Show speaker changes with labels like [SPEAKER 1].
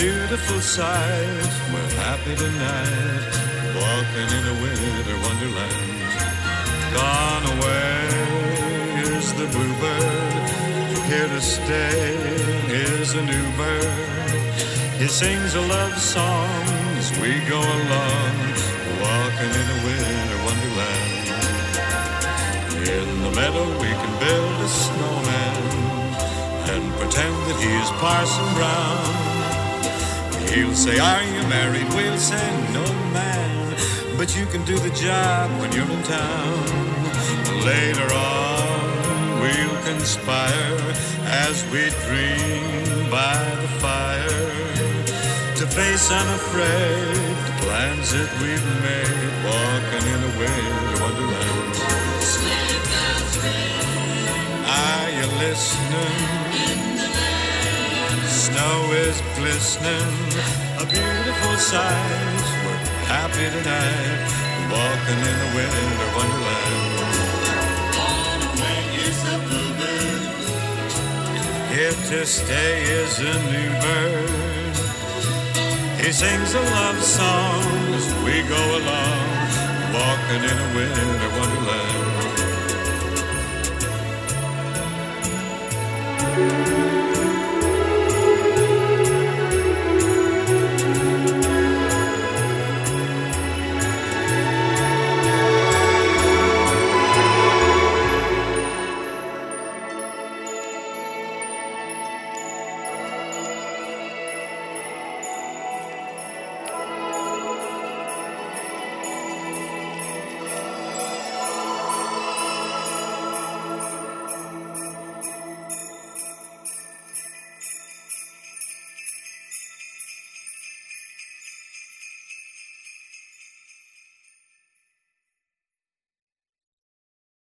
[SPEAKER 1] Beautiful sight. We're happy tonight, walking in a winter wonderland. Gone away is the bluebird. Here to stay is a new bird. He sings a love song as we go along, walking in a winter wonderland. In the meadow we can build a snowman and pretend that he is Parson Brown. He'll say, Are you married? We'll say, No, man. But you can do the job when you're in town. Later on, we'll conspire as we dream by the fire to face unafraid the plans that we've made, walking in a winter wonderland. Are you listening? Snow is glistening, a beautiful sight. We're happy tonight, walking in a winter wonderland. Here to stay is a new bird. He sings a love song as we go along, walking in a winter wonderland.